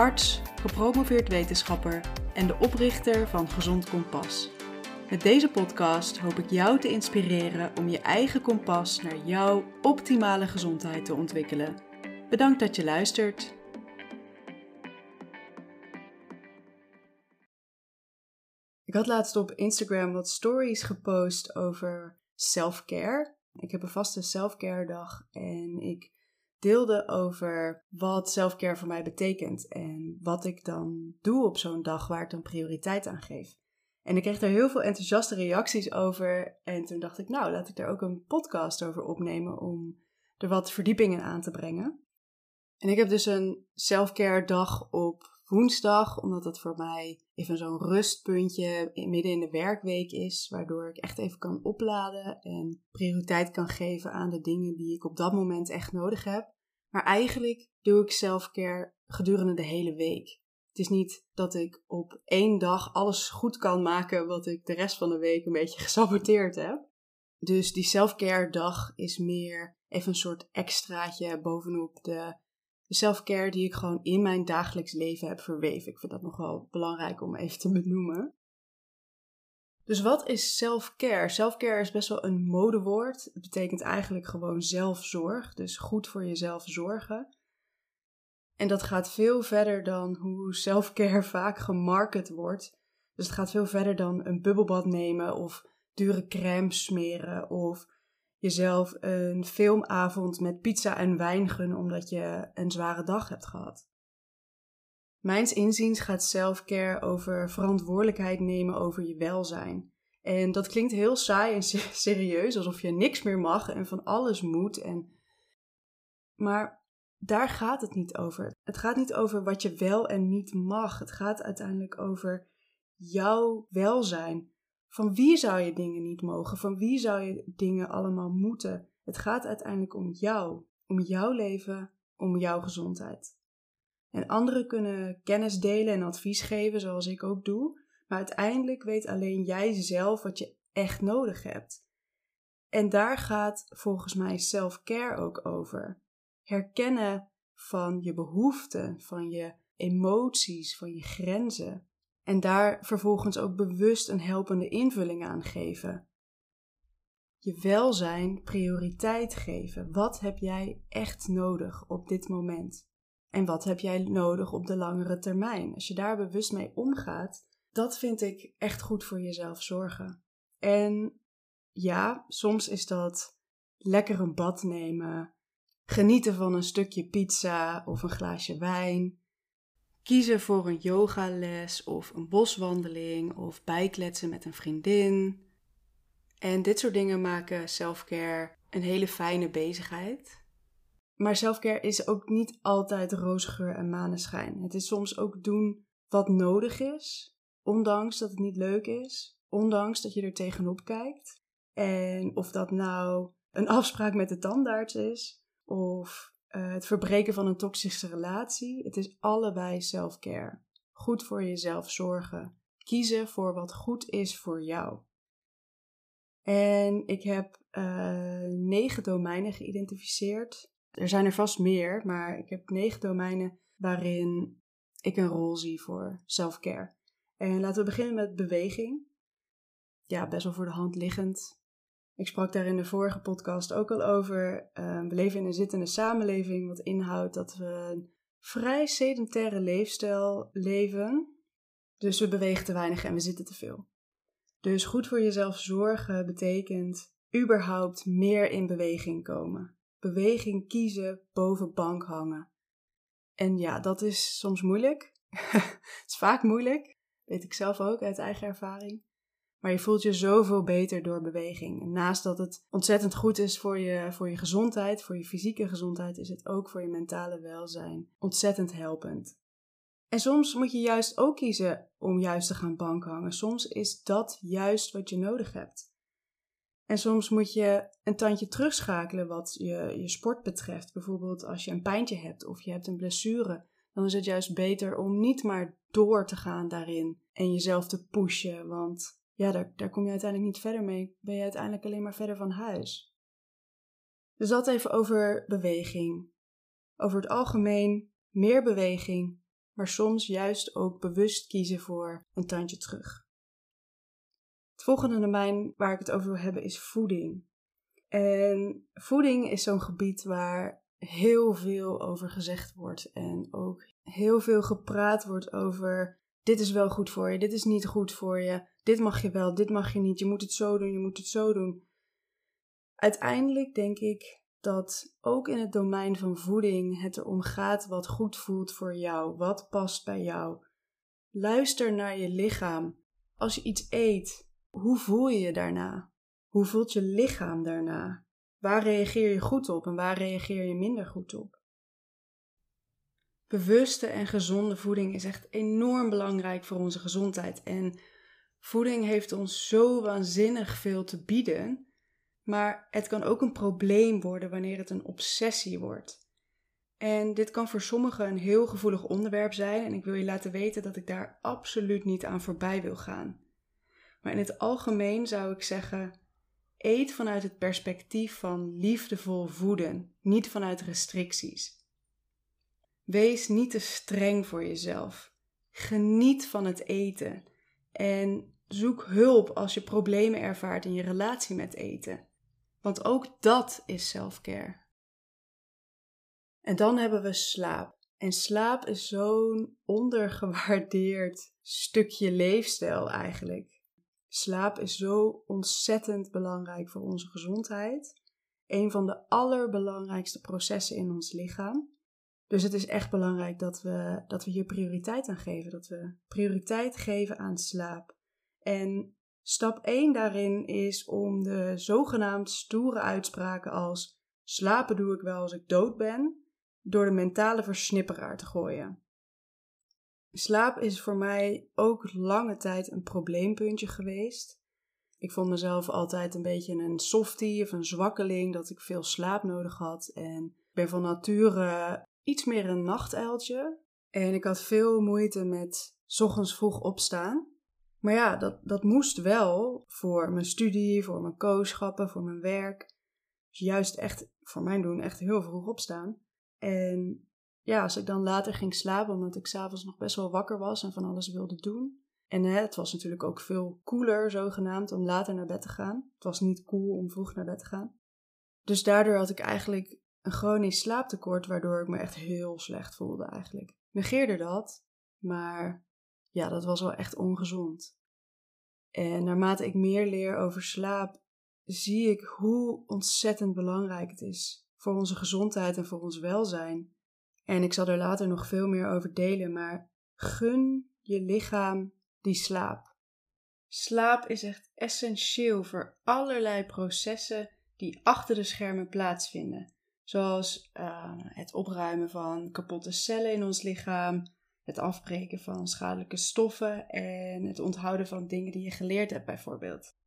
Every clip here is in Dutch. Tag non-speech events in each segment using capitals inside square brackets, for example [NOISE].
arts, gepromoveerd wetenschapper en de oprichter van Gezond Kompas. Met deze podcast hoop ik jou te inspireren om je eigen kompas naar jouw optimale gezondheid te ontwikkelen. Bedankt dat je luistert. Ik had laatst op Instagram wat stories gepost over self-care. Ik heb een vaste self-care dag en ik deelde over wat self-care voor mij betekent en wat ik dan doe op zo'n dag waar ik dan prioriteit aan geef. En ik kreeg daar heel veel enthousiaste reacties over. En toen dacht ik, nou, laat ik daar ook een podcast over opnemen om er wat verdiepingen aan te brengen. En ik heb dus een self-care dag op woensdag, omdat dat voor mij even zo'n rustpuntje midden in de werkweek is, waardoor ik echt even kan opladen en prioriteit kan geven aan de dingen die ik op dat moment echt nodig heb. Maar eigenlijk doe ik self-care gedurende de hele week. Het is niet dat ik op één dag alles goed kan maken wat ik de rest van de week een beetje [LAUGHS] gesaboteerd heb. Dus die self-care dag is meer even een soort extraatje bovenop de de self-care die ik gewoon in mijn dagelijks leven heb verweven. Ik vind dat nog wel belangrijk om even te benoemen. Dus wat is self-care? Self-care is best wel een modewoord. Het betekent eigenlijk gewoon zelfzorg, dus goed voor jezelf zorgen. En dat gaat veel verder dan hoe self-care [LAUGHS] vaak gemarket wordt. Dus het gaat veel verder dan een bubbelbad nemen of dure crème smeren of jezelf een filmavond met pizza en wijn gunnen omdat je een zware dag hebt gehad. Mijns inziens gaat self-care over verantwoordelijkheid nemen over je welzijn. En dat klinkt heel saai en [LAUGHS] serieus, alsof je niks meer mag en van alles moet. En... Maar daar gaat het niet over. Het gaat niet over wat je wel en niet mag. Het gaat uiteindelijk over jouw welzijn. Van wie zou je dingen niet mogen? Van wie zou je dingen allemaal moeten? Het gaat uiteindelijk om jou, om jouw leven, om jouw gezondheid. En anderen kunnen kennis delen en advies geven, zoals ik ook doe, maar uiteindelijk weet alleen jij zelf wat je echt nodig hebt. En daar gaat volgens mij self-care ook over. Herkennen van je behoeften, van je emoties, van je grenzen. En daar vervolgens ook bewust een helpende invulling aan geven. Je welzijn prioriteit geven. Wat heb jij echt nodig op dit moment? En wat heb jij nodig op de langere termijn? Als je daar bewust mee omgaat, dat vind ik echt goed voor jezelf zorgen. En ja, soms is dat lekker een bad nemen, genieten van een stukje pizza of een glaasje wijn, kiezen voor een yogales of een boswandeling of bijkletsen met een vriendin. En dit soort dingen maken selfcare een hele fijne bezigheid. Maar selfcare is ook niet altijd roosgeur en maneschijn. Het is soms ook doen wat nodig is, ondanks dat het niet leuk is, ondanks dat je er tegenop kijkt. En of dat nou een afspraak met de tandarts is, of uh, het verbreken van een toxische relatie. Het is allebei self-care. Goed voor jezelf zorgen. Kiezen voor wat goed is voor jou. En ik heb uh, negen domeinen geïdentificeerd. Er zijn er vast meer, maar ik heb negen domeinen waarin ik een rol zie voor self-care. En laten we beginnen met beweging. Ja, best wel voor de hand liggend. Ik sprak daar in de vorige podcast ook al over. Ehm, we leven in een zittende samenleving, wat inhoudt dat we een vrij sedentaire leefstijl leven. Dus we bewegen te weinig en we zitten te veel. Dus goed voor jezelf zorgen betekent überhaupt meer in beweging komen. Beweging kiezen boven bank hangen. En ja, dat is soms moeilijk. [LAUGHS] het is vaak moeilijk, weet ik zelf ook uit eigen ervaring. Maar je voelt je zoveel beter door beweging. Naast dat het ontzettend goed is voor je, voor je gezondheid, voor je fysieke gezondheid, is het ook voor je mentale welzijn ontzettend helpend. En soms moet je juist ook kiezen om juist te gaan bankhangen. Soms is dat juist wat je nodig hebt. En soms moet je een tandje terugschakelen wat je, je sport betreft. Bijvoorbeeld als je een pijntje hebt of je hebt een blessure. Dan is het juist beter om niet maar door te gaan daarin en jezelf te pushen. Want ja, daar, daar kom je uiteindelijk niet verder mee. Ben je uiteindelijk alleen maar verder van huis. Dus dat even over beweging. Over het algemeen meer beweging, maar soms juist ook bewust kiezen voor een tandje terug. Het volgende domein waar ik het over wil hebben is voeding. En voeding is zo'n gebied waar heel veel over gezegd wordt en ook heel veel gepraat wordt over dit is wel goed voor je, dit is niet goed voor je, dit mag je wel, dit mag je niet, je moet het zo doen, je moet het zo doen. Uiteindelijk denk ik dat ook in het domein van voeding het erom gaat wat goed voelt voor jou, wat past bij jou. Luister naar je lichaam. Als je iets eet, hoe voel je je daarna? Hoe voelt je lichaam daarna? Waar reageer je goed op en waar reageer je minder goed op? Bewuste en gezonde voeding is echt enorm belangrijk voor onze gezondheid. En voeding heeft ons zo waanzinnig veel te bieden. Maar het kan ook een probleem worden wanneer het een obsessie wordt. En dit kan voor sommigen een heel gevoelig onderwerp zijn en ik wil je laten weten dat ik daar absoluut niet aan voorbij wil gaan. Maar in het algemeen zou ik zeggen: eet vanuit het perspectief van liefdevol voeden, niet vanuit restricties. Wees niet te streng voor jezelf. Geniet van het eten en zoek hulp als je problemen ervaart in je relatie met eten. Want ook dat is self-care. En dan hebben we slaap. En slaap is zo'n ondergewaardeerd stukje leefstijl eigenlijk. Slaap is zo ontzettend belangrijk voor onze gezondheid. Een van de allerbelangrijkste processen in ons lichaam. Dus het is echt belangrijk dat we, dat we hier prioriteit aan geven. Dat we prioriteit geven aan slaap. En Stap 1 daarin is om de zogenaamd stoere uitspraken als slapen doe ik wel als ik dood ben, door de mentale versnipperaar te gooien. Slaap is voor mij ook lange tijd een probleempuntje geweest. Ik vond mezelf altijd een beetje een softie of een zwakkeling, dat ik veel slaap nodig had. En ik ben van nature iets meer een nachtuiltje. En ik had veel moeite met ochtends vroeg opstaan. Maar ja, dat, dat moest wel voor mijn studie, voor mijn kooschappen, voor mijn werk. Dus juist echt, voor mijn doen, echt heel vroeg opstaan. En ja, als ik dan later ging slapen, omdat ik s'avonds nog best wel wakker was en van alles wilde doen. En hè, het was natuurlijk ook veel cooler, zogenaamd, om later naar bed te gaan. Het was niet cool om vroeg naar bed te gaan. Dus daardoor had ik eigenlijk een chronisch slaaptekort, waardoor ik me echt heel slecht voelde eigenlijk. Negeerde dat, maar ja, dat was wel echt ongezond. En naarmate ik meer leer over slaap, zie ik hoe ontzettend belangrijk het is voor onze gezondheid en voor ons welzijn. En ik zal er later nog veel meer over delen, maar gun je lichaam die slaap. Slaap is echt essentieel voor allerlei processen die achter de schermen plaatsvinden, zoals uh, het opruimen van kapotte cellen in ons lichaam, het afbreken van schadelijke stoffen en het onthouden van dingen die je geleerd hebt, bijvoorbeeld.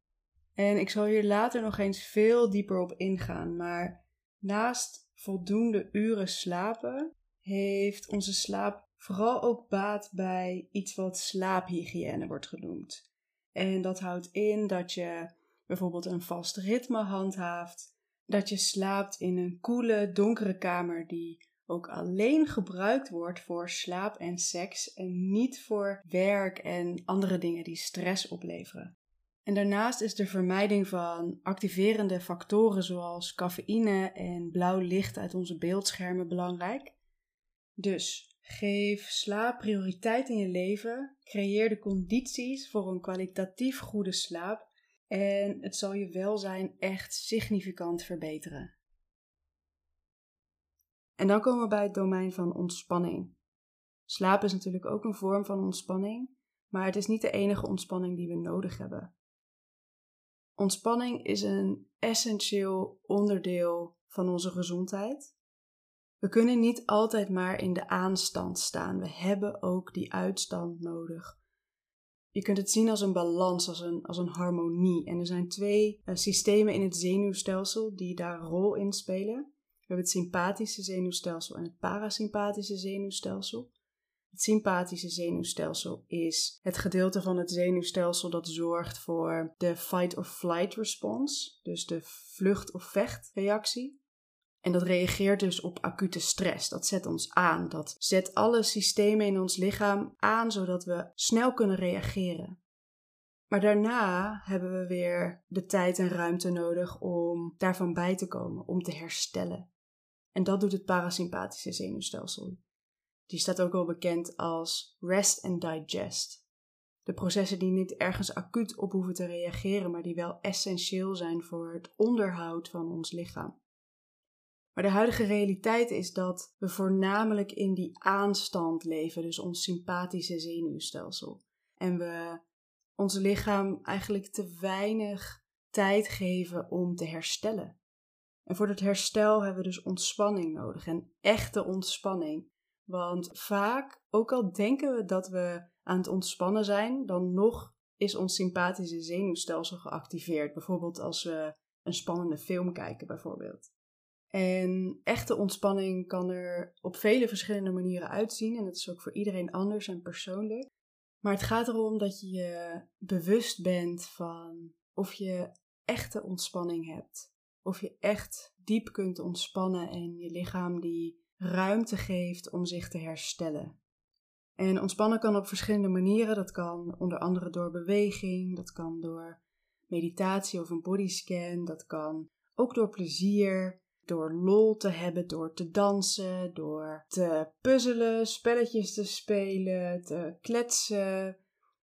En ik zal hier later nog eens veel dieper op ingaan, maar naast voldoende uren slapen heeft onze slaap vooral ook baat bij iets wat slaaphygiëne wordt genoemd. En dat houdt in dat je bijvoorbeeld een vast ritme handhaaft, dat je slaapt in een koele, donkere kamer die ook alleen gebruikt wordt voor slaap en seks en niet voor werk en andere dingen die stress opleveren. En daarnaast is de vermijding van activerende factoren zoals cafeïne en blauw licht uit onze beeldschermen belangrijk. Dus geef slaap prioriteit in je leven, creëer de condities voor een kwalitatief goede slaap en het zal je welzijn echt significant verbeteren. En dan komen we bij het domein van ontspanning. Slaap is natuurlijk ook een vorm van ontspanning, maar het is niet de enige ontspanning die we nodig hebben. Ontspanning is een essentieel onderdeel van onze gezondheid. We kunnen niet altijd maar in de aanstand staan. We hebben ook die uitstand nodig. Je kunt het zien als een balans, als een, als een harmonie. En er zijn twee uh, systemen in het zenuwstelsel die daar een rol in spelen. Hebben het sympathische zenuwstelsel en het parasympathische zenuwstelsel. Het sympathische zenuwstelsel is het gedeelte van het zenuwstelsel dat zorgt voor de fight or flight response, dus de vlucht- of vechtreactie. En dat reageert dus op acute stress. Dat zet ons aan. Dat zet alle systemen in ons lichaam aan zodat we snel kunnen reageren. Maar daarna hebben we weer de tijd en ruimte nodig om daarvan bij te komen, om te herstellen. En dat doet het parasympathische zenuwstelsel. Die staat ook wel bekend als rest and digest. De processen die niet ergens acuut op hoeven te reageren, maar die wel essentieel zijn voor het onderhoud van ons lichaam. Maar de huidige realiteit is dat we voornamelijk in die aanstand leven, dus ons sympathische zenuwstelsel. En we ons lichaam eigenlijk te weinig tijd geven om te herstellen. En voor het herstel hebben we dus ontspanning nodig en echte ontspanning. Want vaak, ook al denken we dat we aan het ontspannen zijn, dan nog is ons sympathische zenuwstelsel geactiveerd. Bijvoorbeeld als we een spannende film kijken, bijvoorbeeld. En echte ontspanning kan er op vele verschillende manieren uitzien. En dat is ook voor iedereen anders en persoonlijk. Maar het gaat erom dat je je bewust bent van of je echte ontspanning hebt. Of je echt diep kunt ontspannen en je lichaam die ruimte geeft om zich te herstellen. En ontspannen kan op verschillende manieren. Dat kan onder andere door beweging, dat kan door meditatie of een bodyscan, dat kan ook door plezier, door lol te hebben, door te dansen, door te puzzelen, spelletjes te spelen, te kletsen.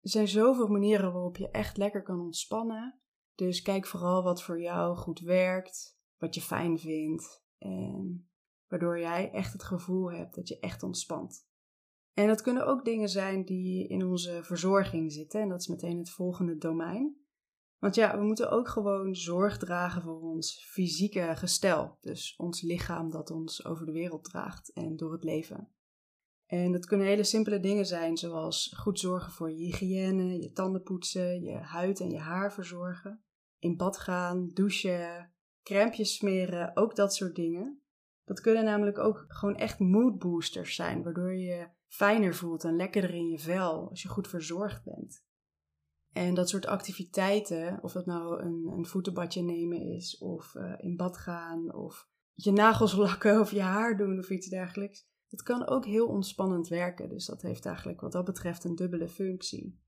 Er zijn zoveel manieren waarop je echt lekker kan ontspannen. Dus kijk vooral wat voor jou goed werkt, wat je fijn vindt en waardoor jij echt het gevoel hebt dat je echt ontspant. En dat kunnen ook dingen zijn die in onze verzorging zitten en dat is meteen het volgende domein. Want ja, we moeten ook gewoon zorg dragen voor ons fysieke gestel. Dus ons lichaam dat ons over de wereld draagt en door het leven. En dat kunnen hele simpele dingen zijn, zoals goed zorgen voor je hygiëne, je tanden poetsen, je huid en je haar verzorgen. In bad gaan, douchen, crèmpjes smeren, ook dat soort dingen. Dat kunnen namelijk ook gewoon echt mood boosters zijn, waardoor je je fijner voelt en lekkerder in je vel als je goed verzorgd bent. En dat soort activiteiten, of dat nou een, een voetenbadje nemen is, of uh, in bad gaan, of je nagels lakken of je haar doen of iets dergelijks. Het kan ook heel ontspannend werken, dus dat heeft eigenlijk wat dat betreft een dubbele functie.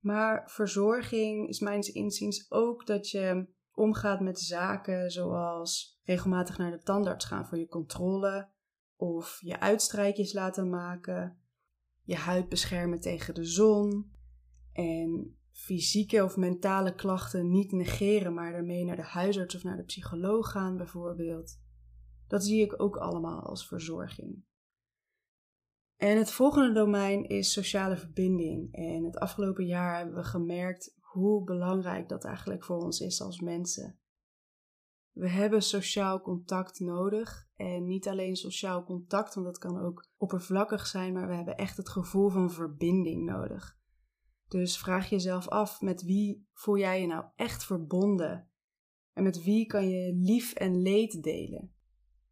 Maar verzorging is mijns inziens ook dat je omgaat met zaken zoals regelmatig naar de tandarts gaan voor je controle, of je uitstrijkjes laten maken, je huid beschermen tegen de zon en fysieke of mentale klachten niet negeren, maar daarmee naar de huisarts of naar de psycholoog gaan, bijvoorbeeld. Dat zie ik ook allemaal als verzorging. En het volgende domein is sociale verbinding. En het afgelopen jaar hebben we gemerkt hoe belangrijk dat eigenlijk voor ons is als mensen. We hebben sociaal contact nodig. En niet alleen sociaal contact, want dat kan ook oppervlakkig zijn, maar we hebben echt het gevoel van verbinding nodig. Dus vraag jezelf af: met wie voel jij je nou echt verbonden? En met wie kan je lief en leed delen?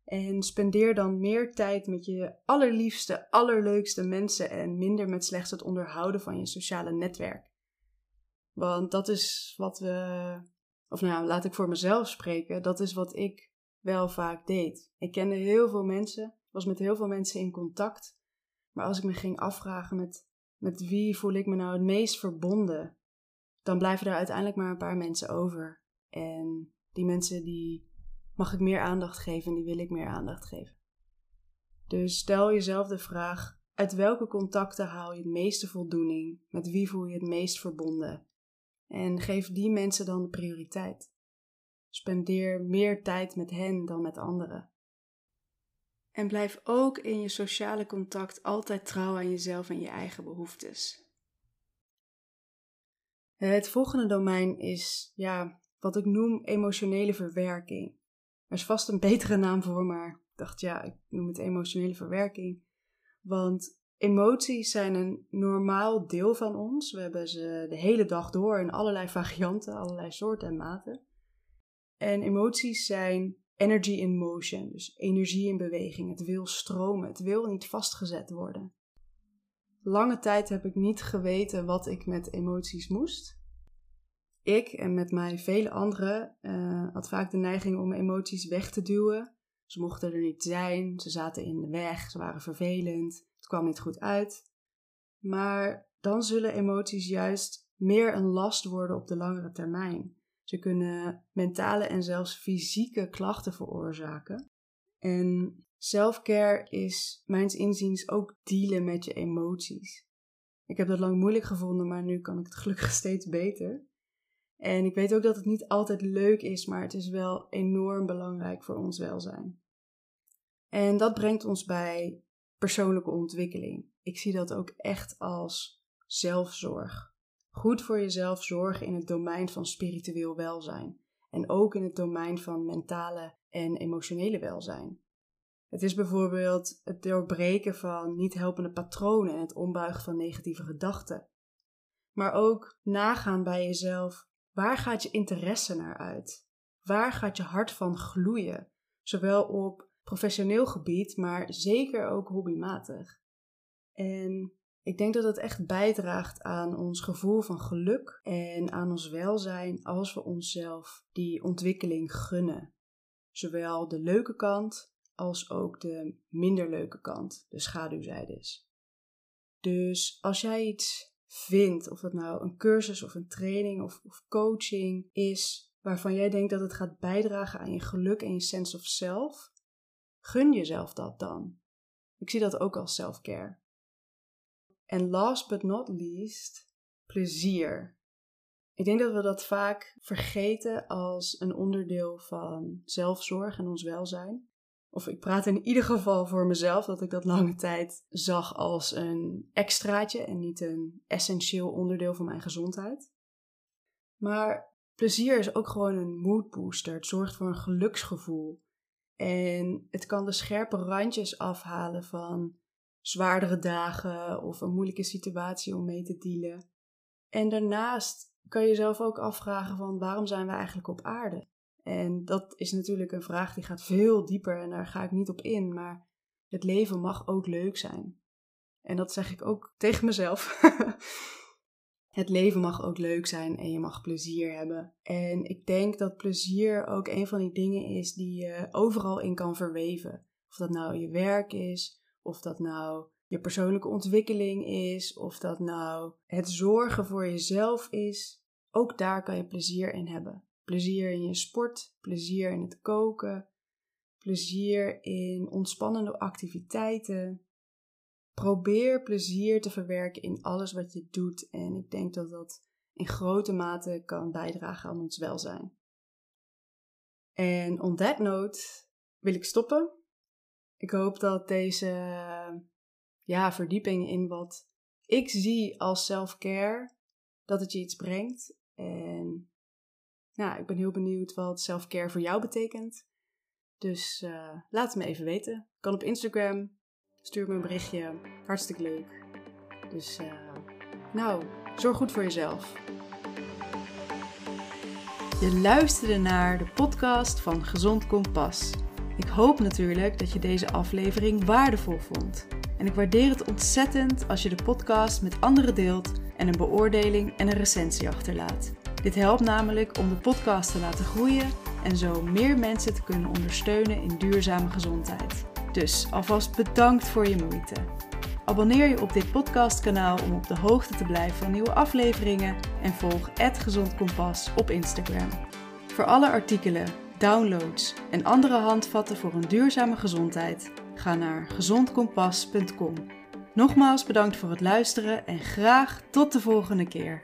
En spendeer dan meer tijd met je allerliefste, allerleukste mensen en minder met slechts het onderhouden van je sociale netwerk. Want dat is wat we, of nou, laat ik voor mezelf spreken, dat is wat ik wel vaak deed. Ik kende heel veel mensen, was met heel veel mensen in contact. Maar als ik me ging afvragen met met wie voel ik me nou het meest verbonden? Dan blijven er uiteindelijk maar een paar mensen over. En die mensen die mag ik meer aandacht geven en die wil ik meer aandacht geven. Dus stel jezelf de vraag: uit welke contacten haal je het meeste voldoening? Met wie voel je het meest verbonden? En geef die mensen dan de prioriteit. Spendeer meer tijd met hen dan met anderen. En blijf ook in je sociale contact altijd trouw aan jezelf en je eigen behoeftes. Het volgende domein is ja, wat ik noem emotionele verwerking. Er is vast een betere naam voor, maar ik dacht ja, ik noem het emotionele verwerking. Want emoties zijn een normaal deel van ons. We hebben ze de hele dag door in allerlei [LAUGHS] varianten, allerlei soorten en maten. En emoties zijn energy in motion, dus energie in beweging. Het wil stromen, het wil niet vastgezet worden. Lange tijd heb ik niet geweten wat ik met emoties moest. Ik en met mij vele anderen uh, had vaak de neiging om emoties weg te duwen. Ze mochten er niet zijn, ze zaten in de weg, ze waren vervelend, het kwam niet goed uit. Maar dan zullen emoties juist meer een last worden op de langere termijn. Ze kunnen mentale en zelfs fysieke klachten veroorzaken. En selfcare is mijns inziens ook dealen met je emoties. Ik heb dat lang moeilijk gevonden, maar nu kan ik het gelukkig [LAUGHS] steeds beter. En ik weet ook dat het niet altijd leuk is, maar het is wel enorm belangrijk voor ons welzijn. En dat brengt ons bij persoonlijke ontwikkeling. Ik zie dat ook echt als zelfzorg. Goed voor jezelf zorgen in het domein van spiritueel welzijn. En ook in het domein van mentale en emotionele welzijn. Het is bijvoorbeeld het doorbreken van niet helpende patronen en het ombuigen van negatieve gedachten. Maar ook nagaan bij jezelf Waar gaat je interesse naar uit? Waar gaat je hart van gloeien? Zowel op professioneel gebied, maar zeker ook hobbymatig. En ik denk dat het echt bijdraagt aan ons gevoel van geluk en aan ons welzijn als we onszelf die ontwikkeling gunnen. Zowel de leuke kant als ook de minder leuke kant, de schaduwzijde is. Dus als jij iets vindt, of het nou een cursus of een training of, of coaching is, waarvan jij denkt dat het gaat bijdragen aan je geluk en je sense of self, gun jezelf dat dan. Ik zie dat ook als self-care. En last but not least, plezier. Ik denk dat we dat vaak vergeten als een onderdeel van zelfzorg en ons welzijn of ik praat in ieder geval voor mezelf, dat ik dat lange tijd zag als een extraatje en niet een essentieel onderdeel van mijn gezondheid. Maar plezier is ook gewoon een mood booster. Het zorgt voor een geluksgevoel. En het kan de scherpe randjes afhalen van zwaardere dagen of een moeilijke situatie om mee te dealen. En daarnaast kan je jezelf ook afvragen van waarom zijn we eigenlijk op aarde? En dat is natuurlijk een vraag die gaat veel dieper en daar ga ik niet op in. Maar het leven mag ook leuk zijn. En dat zeg ik ook tegen mezelf. [LAUGHS] het leven mag ook leuk zijn en je mag plezier hebben. En ik denk dat plezier ook een van die dingen is die je overal in kan verweven. Of dat nou je werk is, of dat nou je persoonlijke ontwikkeling is, of dat nou het zorgen voor jezelf is. Ook daar kan je plezier in hebben. Plezier in je sport, plezier in het koken, plezier in ontspannende activiteiten. Probeer plezier te verwerken in alles wat je doet en ik denk dat dat in grote mate kan bijdragen aan ons welzijn. En on that note wil ik stoppen. Ik hoop dat deze ja, verdieping in wat ik zie als self-care, dat het je iets brengt. En nou, ik ben heel benieuwd wat self-care voor jou betekent. Dus uh, laat het me even weten. Kan op Instagram. Stuur me een berichtje. Hartstikke leuk. Dus uh, nou, zorg goed voor jezelf. Je luisterde naar de podcast van Gezond Kompas. Ik hoop natuurlijk dat je deze aflevering waardevol vond. En ik waardeer het ontzettend als je de podcast met anderen deelt en een beoordeling en een recensie achterlaat. Dit helpt namelijk om de podcast te laten groeien en zo meer mensen te kunnen ondersteunen in duurzame gezondheid. Dus alvast bedankt voor je moeite. Abonneer je op dit podcastkanaal om op de hoogte te blijven van nieuwe afleveringen en volg Gezond Kompas op Instagram. Voor alle artikelen, downloads en andere handvatten voor een duurzame gezondheid, ga naar gezondkompas.com. Nogmaals bedankt voor het luisteren en graag tot de volgende keer.